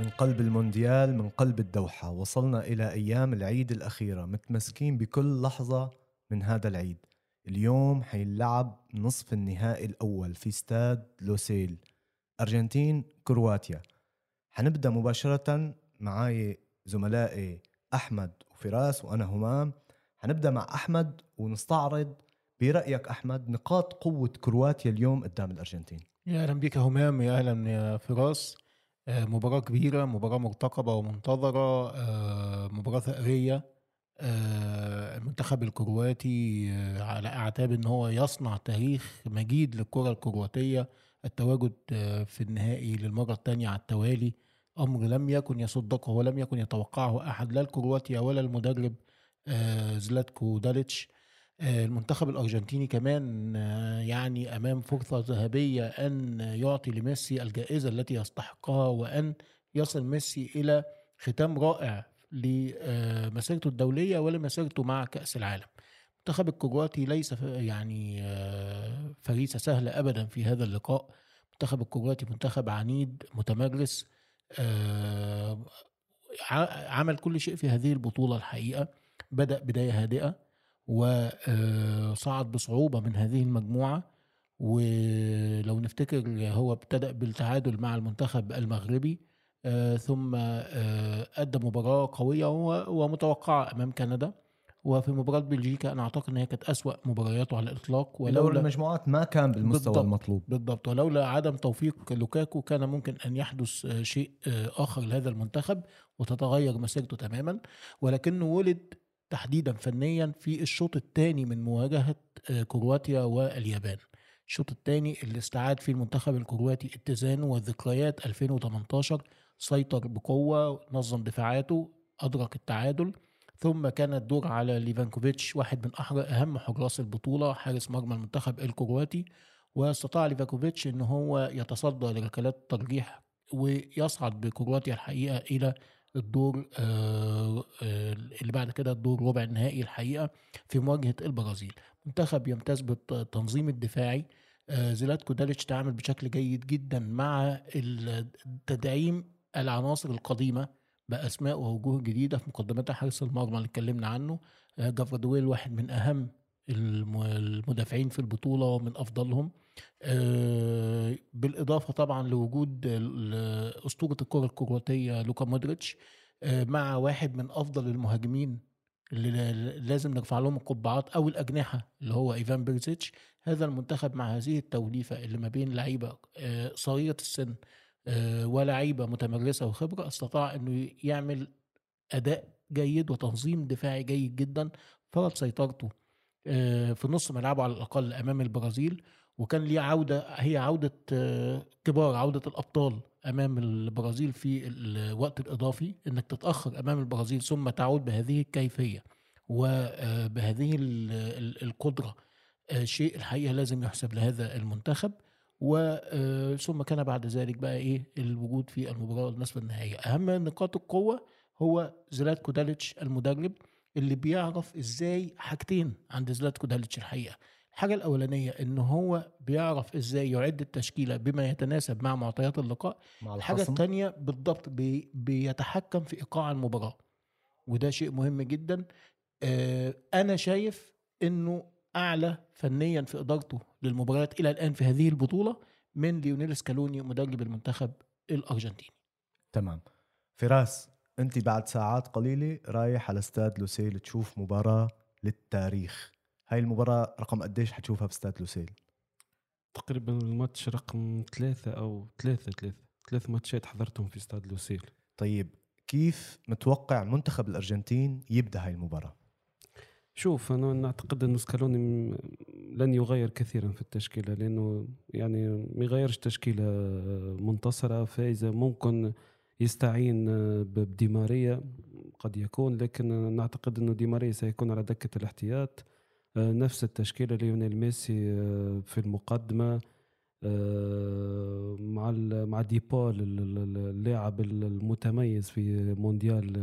من قلب المونديال من قلب الدوحة. وصلنا إلى أيام العيد الأخيرة متمسكين بكل لحظة من هذا العيد. اليوم حيلعب نصف النهائي الأول في استاد لوسيل أرجنتين كرواتيا. حنبدأ مباشرة معاي زملائي أحمد وفراس وأنا همام. حنبدأ مع أحمد ونستعرض برأيك أحمد نقاط قوة كرواتيا اليوم قدام الأرجنتين. يا أهلا بك همام يا أهلا يا فراس. مباراة كبيرة مباراة مرتقبة ومنتظرة آه، مباراة ثأرية آه، المنتخب الكرواتي آه، على أعتاب إن هو يصنع تاريخ مجيد للكرة الكرواتية التواجد آه، في النهائي للمرة الثانية على التوالي. أمر لم يكن يصدقه ولم يكن يتوقعه أحد لا الكرواتيا ولا المدرب آه، زلاتكو داليتش. آه، المنتخب الأرجنتيني كمان آه، يعني أمام فرصة ذهبية أن يعطي لميسي الجائزة التي يستحقها وأن يصل ميسي إلى ختام رائع لمسيرته الدولية ولمسيرته مع كأس العالم. المنتخب الكرواتي ليس يعني آه، فريسة سهله ابدا في هذا اللقاء. المنتخب الكرواتي منتخب عنيد متمرس آه، عمل كل شيء في هذه البطولة الحقيقة بدأ بداية هادئة وصعد بصعوبة من هذه المجموعة. ولو نفتكر هو ابتدأ بالتعادل مع المنتخب المغربي آه، ثم آه، أدى مباراة قوية ومتوقعة أمام كندا. وفي مباراة بلجيكا أنا أعتقد أن هي كانت أسوأ مبارياته على الإطلاق. ولولا المجموعات ما كان بالمستوى بالضبط. المطلوب. بالضبط. ولولا عدم توفيق لوكاكو كان ممكن أن يحدث آه، شيء آه، آخر لهذا المنتخب وتتغير مسيرته تماما. ولكنه ولد تحديدا فنيا في الشوط الثاني من مواجهة آه، كرواتيا واليابان. الشوط الثاني اللي استعاد فيه المنتخب الكرواتي اتزانه وذكريات 2018 سيطر بقوة نظم دفاعاته أدرك التعادل. ثم كان الدور على ليفاكوفيتش واحد من أهم حراس البطولة حارس مرمى المنتخب الكرواتي. واستطاع ليفاكوفيتش إن هو يتصدى لركلات الترجيح ويصعد بكرواتيا الحقيقة إلى الدور آه، آه، اللي بعد كده الدور ربع النهائي الحقيقة في مواجهة البرازيل. منتخب يمتاز بالتنظيم الدفاعي. آه، زيلاتكو داليتش تعامل بشكل جيد جدا مع تدعيم العناصر القديمة بأسماء ووجوه جديدة في مقدمتها حارس المرمى اللي اتكلمنا عنه. جافردويل واحد من أهم المدافعين في البطولة ومن أفضلهم. آه، بالإضافة طبعا لوجود أسطورة الكرة الكرواتية لوكا مودريتش آه، مع واحد من أفضل المهاجمين اللي لازم نرفع لهم القبعات أو الأجنحة اللي هو إيفان بيرزيتش. هذا المنتخب مع هذه التوليفة اللي ما بين لعيبة آه، صغيرة السن ولاعيبة متمرسة وخبرة استطاع إنه يعمل أداء جيد وتنظيم دفاعي جيد جدا فرض سيطرته في نص ملعبه على الأقل أمام البرازيل وكان ليه عودة هي عودة آه، كبار عودة الأبطال أمام البرازيل في الوقت الإضافي إنك تتأخر أمام البرازيل ثم تعود بهذه الكيفية وبهذه القدرة آه، شيء الحقيقة لازم يحسب لهذا المنتخب. وثم كان بعد ذلك بقى إيه الوجود في المباراة النصف النهائيه أهم نقاط القوة هو زلاتكو داليتش المدرب. اللي بيعرف إزاي حاجتين عند زلاتكو داليتش الحقيقة. الحاجة الأولانية إن هو بيعرف إزاي يعد التشكيلة بما يتناسب مع معطيات اللقاء. مع الحاجة الثانية بالضبط بي بيتحكم في إيقاع المباراة وده شيء مهم جدا. آه أنا شايف إنه أعلى فنيا في إدارته للمباريات إلى الآن في هذه البطولة من ليونيل سكالوني مدرب المنتخب الأرجنتيني. تمام. فراس انت بعد ساعات قليلة رايح على استاد لوسيل تشوف مباراة للتاريخ. هاي المباراة رقم قديش حتشوفها باستاد لوسيل؟ تقريبا الماتش رقم ثلاثة أو ثلاثة ثلاثة ثلاث ماتشات حضرتهم في استاد لوسيل. طيب كيف متوقع منتخب الأرجنتين يبدأ هاي المباراة؟ شوف أنا نعتقد أن سكالوني لن يغير كثيرا في التشكيلة لأنه يعني ما يغيرش تشكيلة منتصرة فائزة ممكن يستعين ب- بديماريا قد يكون لكن نعتقد أنه ديماريا سيكون على دكة الاحتياط. آه، نفس التشكيلة ليونيل ميسي آه، في المقدمة آه، مع مع ديبول ال- ال- اللاعب المتميز في مونديال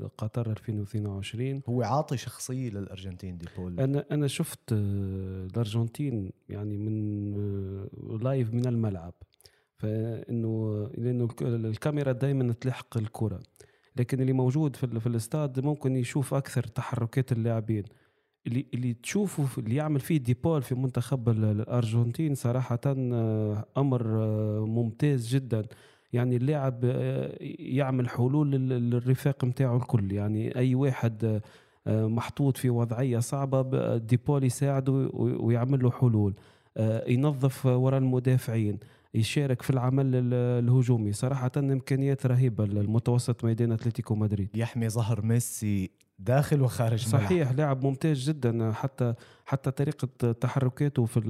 آه، قطر 2022 هو عاطي شخصية للأرجنتين دي بول أنا أنا شفت آه، الأرجنتين يعني من آه، live من الملعب. فانه لأنه الك- الكاميرا دائما تلحق الكرة. لكن اللي موجود في, في الاستاد ممكن يشوف أكثر تحركات اللاعبين. اللي اللي تشوفه اللي يعمل فيه ديبول في منتخب ال- الأرجنتين صراحة آه، أمر آه، ممتاز جدا. يعني اللاعب آه، يعمل حلول لل- للرفاق نتاعو الكل. يعني أي واحد محطوط في وضعية صعبة ديبول يساعده وي- ويعمل له حلول. ينظف وراء المدافعين. يشارك في العمل ال- الهجومي. صراحة إمكانيات رهيبة المتوسط ميدان أتلتيكو مدريد. يحمي ظهر ميسي داخل وخارج الملعب. صحيح لاعب ممتاز جدا حتى حتى طريقة تحركاته في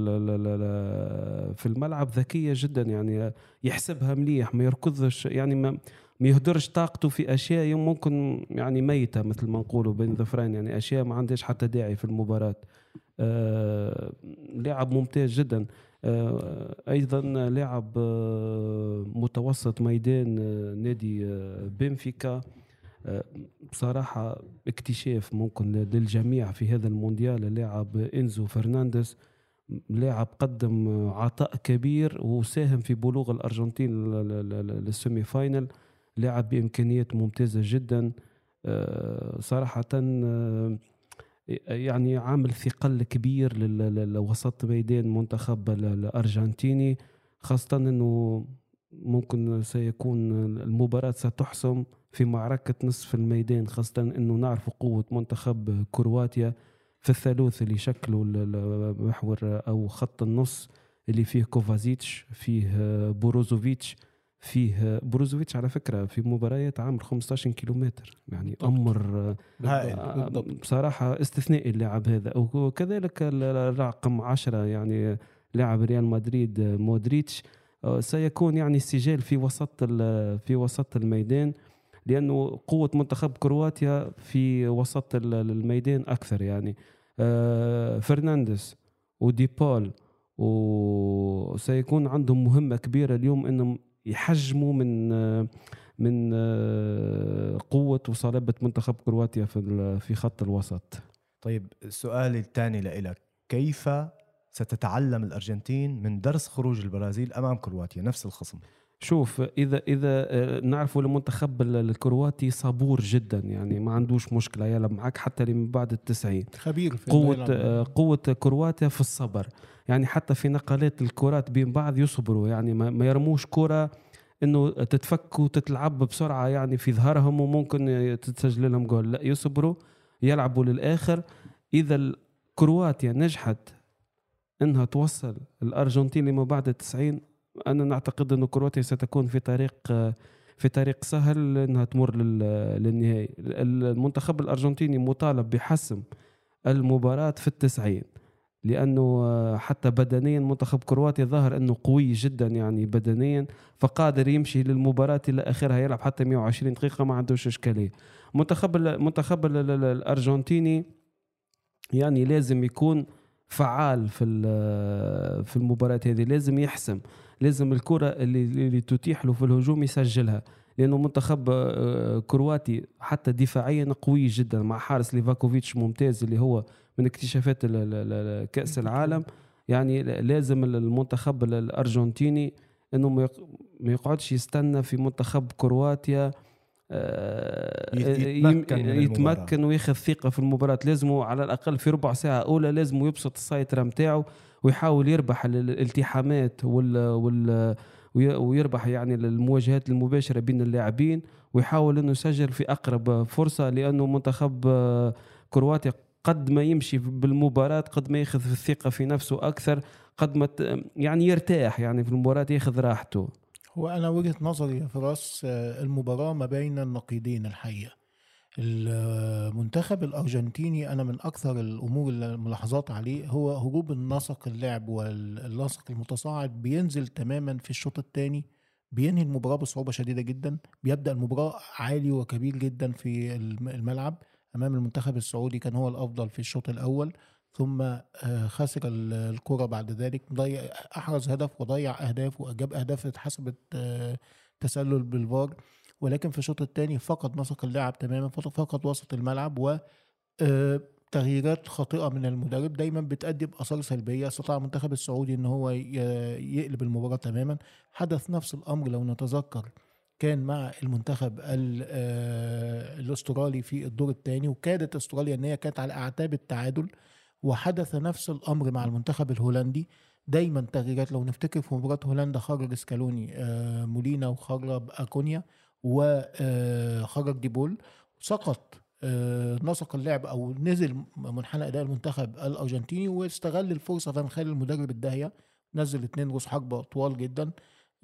في الملعب ذكية جدا يعني يحسبها مليح ما يركضش يعني ما ما يهدرش طاقته في أشياء ممكن يعني ميتة مثل ما نقولوا بين ظفرين يعني أشياء ما عندهاش حتى داعي في المباراة. آه لاعب ممتاز جدا. أيضا لاعب آه متوسط ميدان آه نادي آه بنفيكا. آه بصراحة اكتشاف ممكن للجميع في هذا المونديال. اللاعب إنزو فرنانديز لاعب قدم عطاء كبير وساهم في بلوغ الأرجنتين لل semi final. لاعب بإمكانيات ممتازة جدا. آه، آه، يعني عامل ثقل كبير لوسط ميدان منتخب ال- الأرجنتيني خاصة إنه ممكن سيكون المباراة ستحسم في معركة نصف الميدان خاصة إنه نعرف قوة منتخب كرواتيا في الثالوث اللي شكلوا المحور أو خط النص اللي فيه كوفازيتش فيه بوروزوفيتش. فيه بروزوفيتش على فكرة في مباريات عامل 15 كيلومتر يعني بالضبط. أمر هائل. آه،. بصراحة استثنائي اللاعب هذا وكذلك ال- الرقم 10 يعني لاعب ريال مدريد مودريتش آه، سيكون يعني استجال في وسط في وسط الميدان لأنه قوة منتخب كرواتيا في وسط ال- الميدان أكثر يعني آه، فرنانديز وديبول وسيكون عندهم مهمة كبيرة اليوم إنهم يحجموا من من قوة وصلابة منتخب كرواتيا في في خط الوسط. طيب السؤال الثاني لإلك. كيف ستتعلم الأرجنتين من درس خروج البرازيل أمام كرواتيا؟ نفس الخصم. شوف إذا إذا آه، نعرفوا المنتخب ال- الكرواتي صبور جدا يعني ما عندوش مشكلة. يلعب معك حتى من بعد التسعين. خبير في قوة الملعب. آه، قوة كرواتيا في الصبر. يعني حتى في نقلات الكرات بين بعض يصبروا. يعني ما يرموش كرة إنه تتفك وتتلعب بسرعة يعني في ظهرهم وممكن تتسجل لهم جول. لا يصبروا يلعبوا للآخر. إذا ال- كرواتيا نجحت إنها توصل الأرجنتين لما بعد التسعين أنا نعتقد انه كرواتيا ستكون في طريق في طريق سهل إنها تمر لل- للنهائي. المنتخب الأرجنتيني مطالب بحسم المباراة في التسعين لأنه آه، حتى بدنيا منتخب كرواتيا ظهر أنه قوي جدا يعني بدنيا فقادر يمشي للمباراة إلى آخرها يلعب حتى 120 دقيقة ما عندوش إشكالية. منتخب ال- منتخب ال- ال- ال- الأرجنتيني يعني لازم يكون فعال في في المباراة هذه لازم يحسم. لازم الكرة اللي, اللي تتيح له في الهجوم يسجلها. لأنه منتخب آه، كرواتي حتى دفاعيا قوي جدا. مع حارس ليفاكوفيتش ممتاز اللي هو من اكتشافات كأس العالم. يعني لازم المنتخب ال- الأرجنتيني إنه ما يق- ما يقعدش يستنى في منتخب كرواتيا يتمكن من يم- يتمكن وياخذ ثقة في المباراة. لازمه على الأقل في ربع ساعة أولى لازم يبسط السيطرة نتاعو ويحاول يربح ال- الالتحامات وال وال وي- ويربح يعني المواجهات المباشرة بين اللاعبين ويحاول إنه يسجل في أقرب فرصة لأنه منتخب آه، كرواتيا قد ما يمشي بالمباراة قد ما ياخذ الثقه في نفسه أكثر قد ما يعني يرتاح يعني في المباراة ياخذ راحته. هو أنا وجهة نظري يا فراس آه، المباراة ما بين النقيضين الحقيقة. المنتخب الأرجنتيني أنا من أكثر الأمور اللي ملاحظات عليه هو هروب النسق اللعب والنسق المتصاعد بينزل تماما في الشوط الثاني بينهي المباراة بصعوبة شديدة جدا بيبدأ المباراة عالي وكبير جدا في الم- الملعب أمام المنتخب السعودي كان هو الأفضل في الشوط الأول. ثم آه، خسر ال- الكرة بعد ذلك ضيع أحرز هدف وضيع أهداف وجاب أهداف اتحسبت آه، تسلل بالفار. ولكن في الشوط الثاني فقد نسق اللعب تماما فقد وسط الملعب و آه، تغييرات خاطئة من المدرب. دايما بتؤدي بآثار سلبية. استطاع المنتخب السعودي إن هو يقلب المباراة تماما. حدث نفس الأمر لو نتذكر كان مع المنتخب ال- الأسترالي في الدور الثاني وكادت أستراليا إن هي كانت على أعتاب التعادل. وحدث نفس الأمر مع المنتخب الهولندي. دايما تغييرات لو نفتكر في مباراة هولندا خرج سكالوني آه، مولينا وخرج أكونيا وخرج ديبول سقط آه، نسق اللعب أو نزل منحنى أداء المنتخب الأرجنتيني واستغل الفرصة فان خال المدرب الداهية. نزل اتنين رؤوس حربه طوال جدا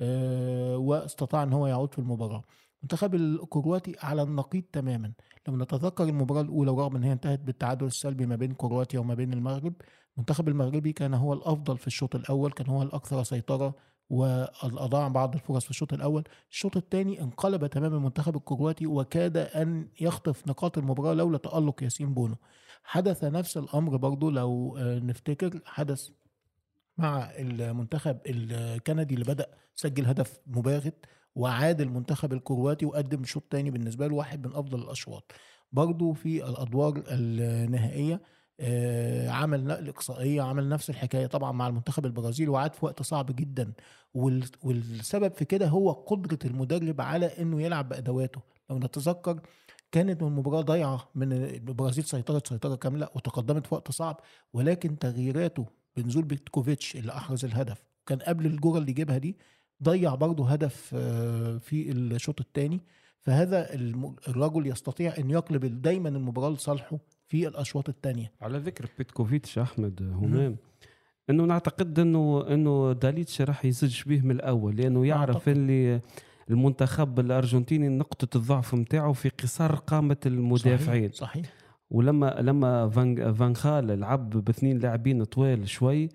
آه، واستطاع إن هو يعود في المباراة. المنتخب الكرواتي على النقيض تماما. لو نتذكر المباراة الأولى ورغم إن هي انتهت بالتعادل السلبي ما بين كرواتيا وما بين المغرب المنتخب المغربي كان هو الأفضل في الشوط الأول كان هو الأكثر سيطرة واضاع بعض الفرص في الشوط الأول. الشوط الثاني انقلب تماما المنتخب الكرواتي وكاد أن يخطف نقاط المباراة لولا تألق ياسين بونو. حدث نفس الأمر برضو لو آه، نفتكر حدث مع المنتخب الكندي اللي بدأ سجل هدف مباغت وعاد المنتخب الكرواتي وقدم شوط تاني بالنسبة له واحد من أفضل الأشواط. برضو في الأدوار النهائية آه، عمل نقل اقصائيه عمل نفس الحكاية طبعا مع المنتخب البرازيلي وعاد في وقت صعب جدا. وال- والسبب في كده هو قدرة المدرب على إنه يلعب بأدواته. لو نتذكر كانت المباراة ضايعة من البرازيل سيطرت سيطرة كاملة وتقدمت في وقت صعب ولكن تغييراته بنزول بيتكوفيتش اللي أحرز الهدف كان قبل الجوره اللي جابها دي ضيع برضه هدف آه، في الشوط الثاني فهذا الرجل يستطيع أن يقلب دايما المباراة لصالحه في الأشواط الثانية على ذكر بيتكوفيتش أحمد همام إنه نعتقد إنه إنه داليتش راح يزج به من الأول لأنه يعرف أعتقد. اللي المنتخب الأرجنتيني نقطة الضعف نتاعو في قصار قامة المدافعين. صحيح, صحيح. ولما لما فان فان خال لعب باثنين لاعبين طوال شوي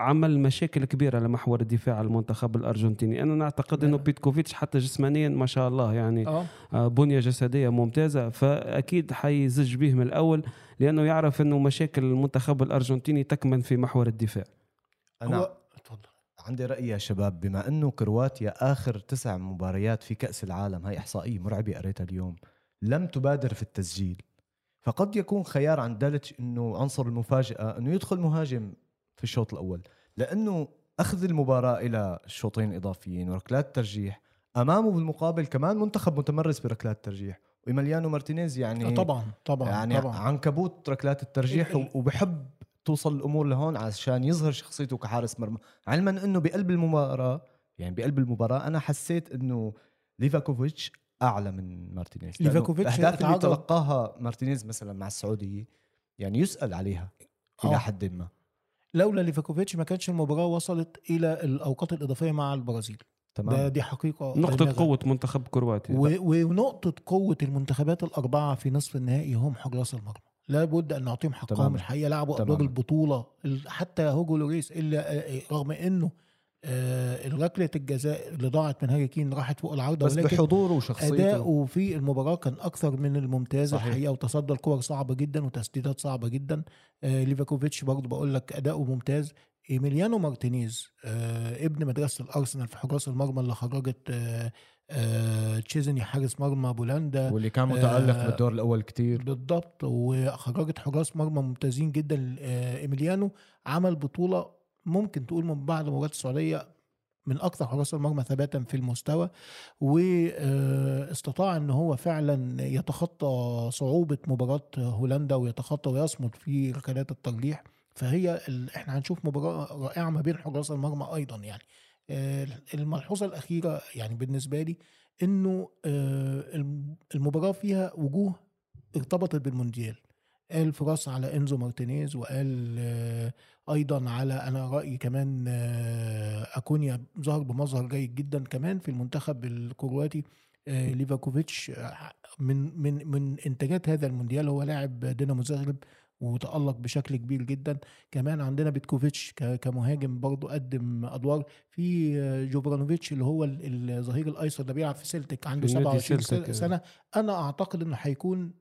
عمل مشاكل كبيرة على محور الدفاع المنتخب الأرجنتيني. أنا نعتقد إنه لا. بيتكوفيتش حتى جسمانيا ما شاء الله يعني آه، بنية جسدية ممتازة فأكيد حيزج به من الأول لأنه يعرف إنه مشاكل المنتخب الأرجنتيني تكمن في محور الدفاع. أنا هو اتفضل عندي رأي يا شباب بما أنه كرواتيا آخر تسع مباريات في كأس العالم هاي إحصائية مرعبة قريتها اليوم لم تبادر في التسجيل فقد يكون خيار عند داليتش إنه عنصر المفاجأة إنه يدخل مهاجم في الشوط الأول. لأنه أخذ المباراة إلى شوطين إضافيين وركلات ترجيح. أمامه بالمقابل كمان منتخب متمرس بركلات ترجيح. وإيميليانو مارتينيز يعني طبعا طبعا يعني طبعا. عنكبوت ركلات الترجيح ال- ال- وبحب توصل الأمور لهون عشان يظهر شخصيته كحارس مرمى. علما إنه بقلب المباراة يعني بقلب المباراة أنا حسيت إنه ليفاكوفيتش أعلى من مارتينيز. ليفاكوفيتش الاهداف اللي تلقاها مارتينيز مثلا مع السعودية يعني يسأل عليها إلى آه. حد ما. لولا ليفاكوفيتش ما كانتش المباراة وصلت إلى الأوقات الإضافية مع البرازيل ده تمام دي حقيقة نقطة بالغة. قوة منتخب كرواتيا و- ونقطة قوة المنتخبات الأربعة في نصف النهائي هم حراس المرمى لابد أن نعطيهم حقهم تماماً. الحقيقة لعبوا أدوار تماماً. البطولة ال- حتى هوجو لوريس اللي آه، رغم أنه آه، ركلة الجزاء اللي ضاعت من هاري كين راحت فوق العارضة بس ولكن بحضوره وشخصيته. أداؤه في المباراة كان أكثر من الممتاز صحيح. الحقيقة وتصدى لكور صعبة جدا وتسديدات صعبة جدا. آه، ليفاكوفيتش برضه بقول لك أداؤه ممتاز. إيميليانو مارتينيز آه، ابن مدرسة الأرسنال في حراس المرمى اللي خرجت آه، آه، تشيزني حارس مرمى بولندا. واللي كان متألق آه، بالدور الأول كتير. بالضبط وخرجت حراس مرمى ممتازين جدا آه، إيميليانو عمل بطولة ممكن تقول من بعد مباراه السعودية من أكثر حراس المرمى ثباتا في المستوى واستطاع إن هو فعلا يتخطى صعوبة مباراة هولندا ويتخطى ويصمد في ركلات الترجيح فهي. إحنا هنشوف مباراة رائعة ما بين حراس المرمى أيضا يعني آه، الملحوظة الأخيرة يعني بالنسبة لي إنه آه، الم- المباراة فيها وجوه ارتبطت بالمونديال قال فراس على إنزو مارتينيز وقال آه، أيضا على أنا رأيي كمان آه، أكونيا ظهر بمظهر جيد جدا كمان في المنتخب الكرواتي آه، ليفاكوفيتش من من من إنتاجات هذا المونديال هو لاعب دينامو زغرب وتألق بشكل كبير جدا كمان عندنا بيتكوفيتش كمهاجم برضو قدم أدوار في جورانوفيتش اللي هو ال- الظهير الأيسر ده بيلعب في سيلتيك عنده في نادي 27 سيلتيك، آه. سنة أنا أعتقد إنه هيكون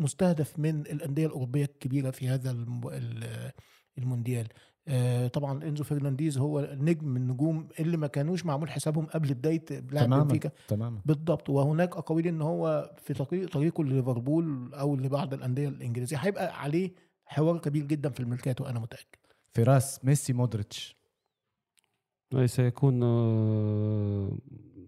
مستهدف من الأندية الأوروبية الكبيرة في هذا الم- ال- المونديال. آه، طبعا إنزو فرنانديز هو نجم من النجوم اللي ما كانوش معمول حسابهم قبل بداية لعب تماما بنفيكا. تماما. بالضبط. وهناك أقاويل إن هو في طريق طريقه لليفربول أو لبعض الأندية الإنجليزية. هيبقى عليه حوار كبير جدا في الميركاتو أنا متأكد. فراس ميسي مودريتش. سيكون آه،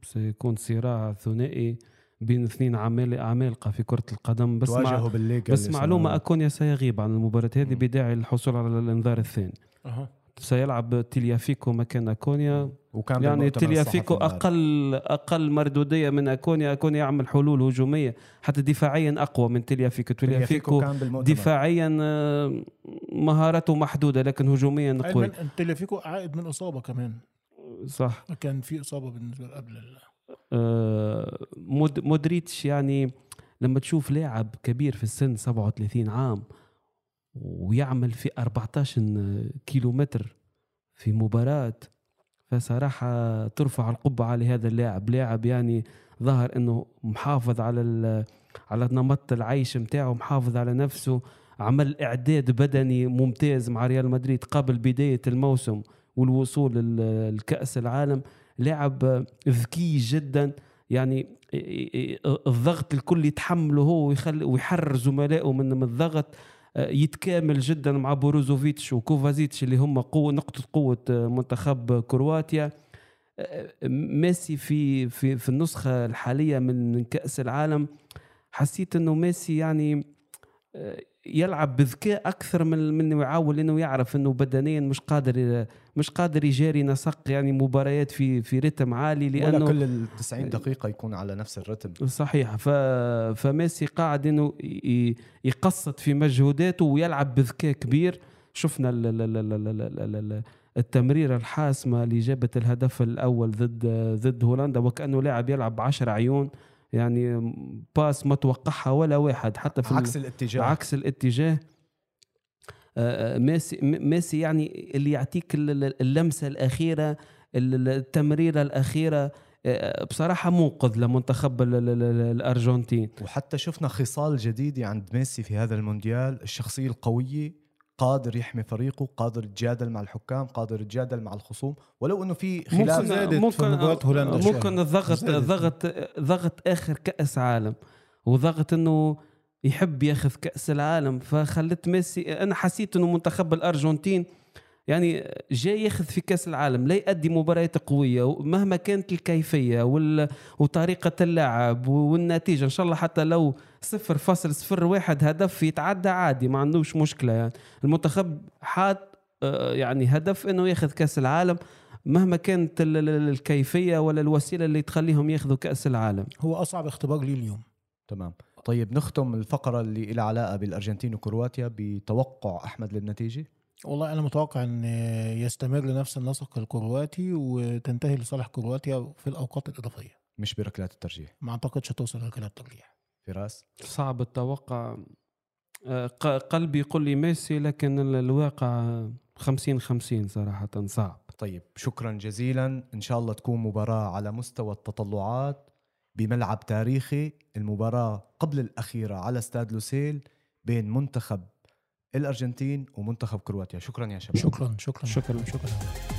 سيكون صراع ثنائي. بين اثنين عمال عمالقة في كرة القدم. بس مع بس معلومة سنة- اكونيا سيغيب عن المباراة هذه. بداعي الحصول على الإنذار الثاني. أها. سيلعب تيليافيكو مكان أكونيا. وكان يعني تيليافيكو. أقل أقل مردودية من أكونيا. أكونيا يعمل حلول هجومية حتى دفاعيا أقوى من تيليافيكو. تيليافيكو تيليافيكو دفاعيا آه، مهاراته محدودة لكن هجوميا قوي. أيمن تليفيكو عائد من إصابة كمان. صح. كان في إصابة بالنسبة قبل مودريتش يعني لما تشوف لاعب كبير في السن 37 عام ويعمل في 14 كيلو متر في مباراة فصراحة ترفع القبعة لهذا اللاعب. لاعب يعني ظهر إنه محافظ على على نمط العيش متاعه محافظ على نفسه عمل إعداد بدني ممتاز مع ريال مدريد قبل بداية الموسم والوصول لكأس العالم. لاعب ذكي جدا. يعني الضغط الكل يتحمله هو ويخلي ويحرر زملائه من الضغط يتكامل جدا مع بوروزوفيتش وكوفازيتش اللي هم قوة نقطة قوة منتخب كرواتيا. ميسي في في في النسخة الحالية من كأس العالم. حسيت إنه ميسي يعني يلعب بذكاء أكثر من من يعاول انه يعرف إنه بدنيا مش قادر مش قادر يجاري نسق يعني مباريات في في رتم عالي ولا لأنه كل ال 90 دقيقة يكون على نفس الرتم. صحيح. ف... فميسي قاعد إنه يقصد في مجهوداته ويلعب بذكاء كبير. شفنا ال... ال... ال... ال... ال... ال... ال... التمريرة الحاسمة اللي جابت الهدف الأول ضد ضد هولندا وكأنه لاعب يلعب بعشر عيون. يعني باس ما توقعها ولا واحد حتى في عكس الاتجاه. عكس الاتجاه. آه، آه، ميسي ميسي يعني اللي يعطيك ال- ال- اللمسة الأخيرة ال- التمريرة الأخيرة آه، بصراحة منقذ لمنتخب ال- ال- ال- الأرجنتين. وحتى شفنا خصال جديدة عند ميسي في هذا المونديال الشخصية القوية. قادر يحمي فريقه قادر يتجادل مع الحكام قادر يتجادل مع الخصوم ولو إنه في خلاف زادت في مباراة هولندا شوي. ممكن الضغط. ضغط ضغط آخر كأس عالم وضغط إنه يحب ياخذ كأس العالم فخلت ميسي أنا حسيت إنه منتخب الأرجنتين يعني جاي ياخذ في كاس العالم لا يؤدي مباريات قوية مهما كانت الكيفية وال... وطريقة اللعب والنتيجة إن شاء الله حتى لو صفر فاصل صفر واحد هدف يتعدى عادي ما عندوش مشكلة يعني. المنتخب حاط آه، يعني هدف إنه ياخذ كاس العالم مهما كانت ال- ال- الكيفية ولا الوسيلة اللي تخليهم ياخذوا كاس العالم. هو أصعب اختبار لي اليوم. تمام. طيب نختم الفقرة اللي لها علاقة بالأرجنتين وكرواتيا بتوقع أحمد للنتيجة؟ والله أنا متوقع إن يستمر نفس النسق الكرواتي وتنتهي لصالح كرواتيا في الأوقات الإضافية. مش بركلات الترجيح. ما أعتقدش هتوصل لركلات ترجيح فراس؟ صعب التوقع. آه، قلبي يقول لي ميسي لكن ال- الواقع 50 50 صراحة صعب. طيب شكرا جزيلا. إن شاء الله تكون مباراة على مستوى التطلعات بملعب تاريخي المباراة قبل الأخيرة على استاد لوسيل بين منتخب الأرجنتين ومنتخب كرواتيا. شكرا يا شباب. شكرا شكرا. شكراً. شكرا.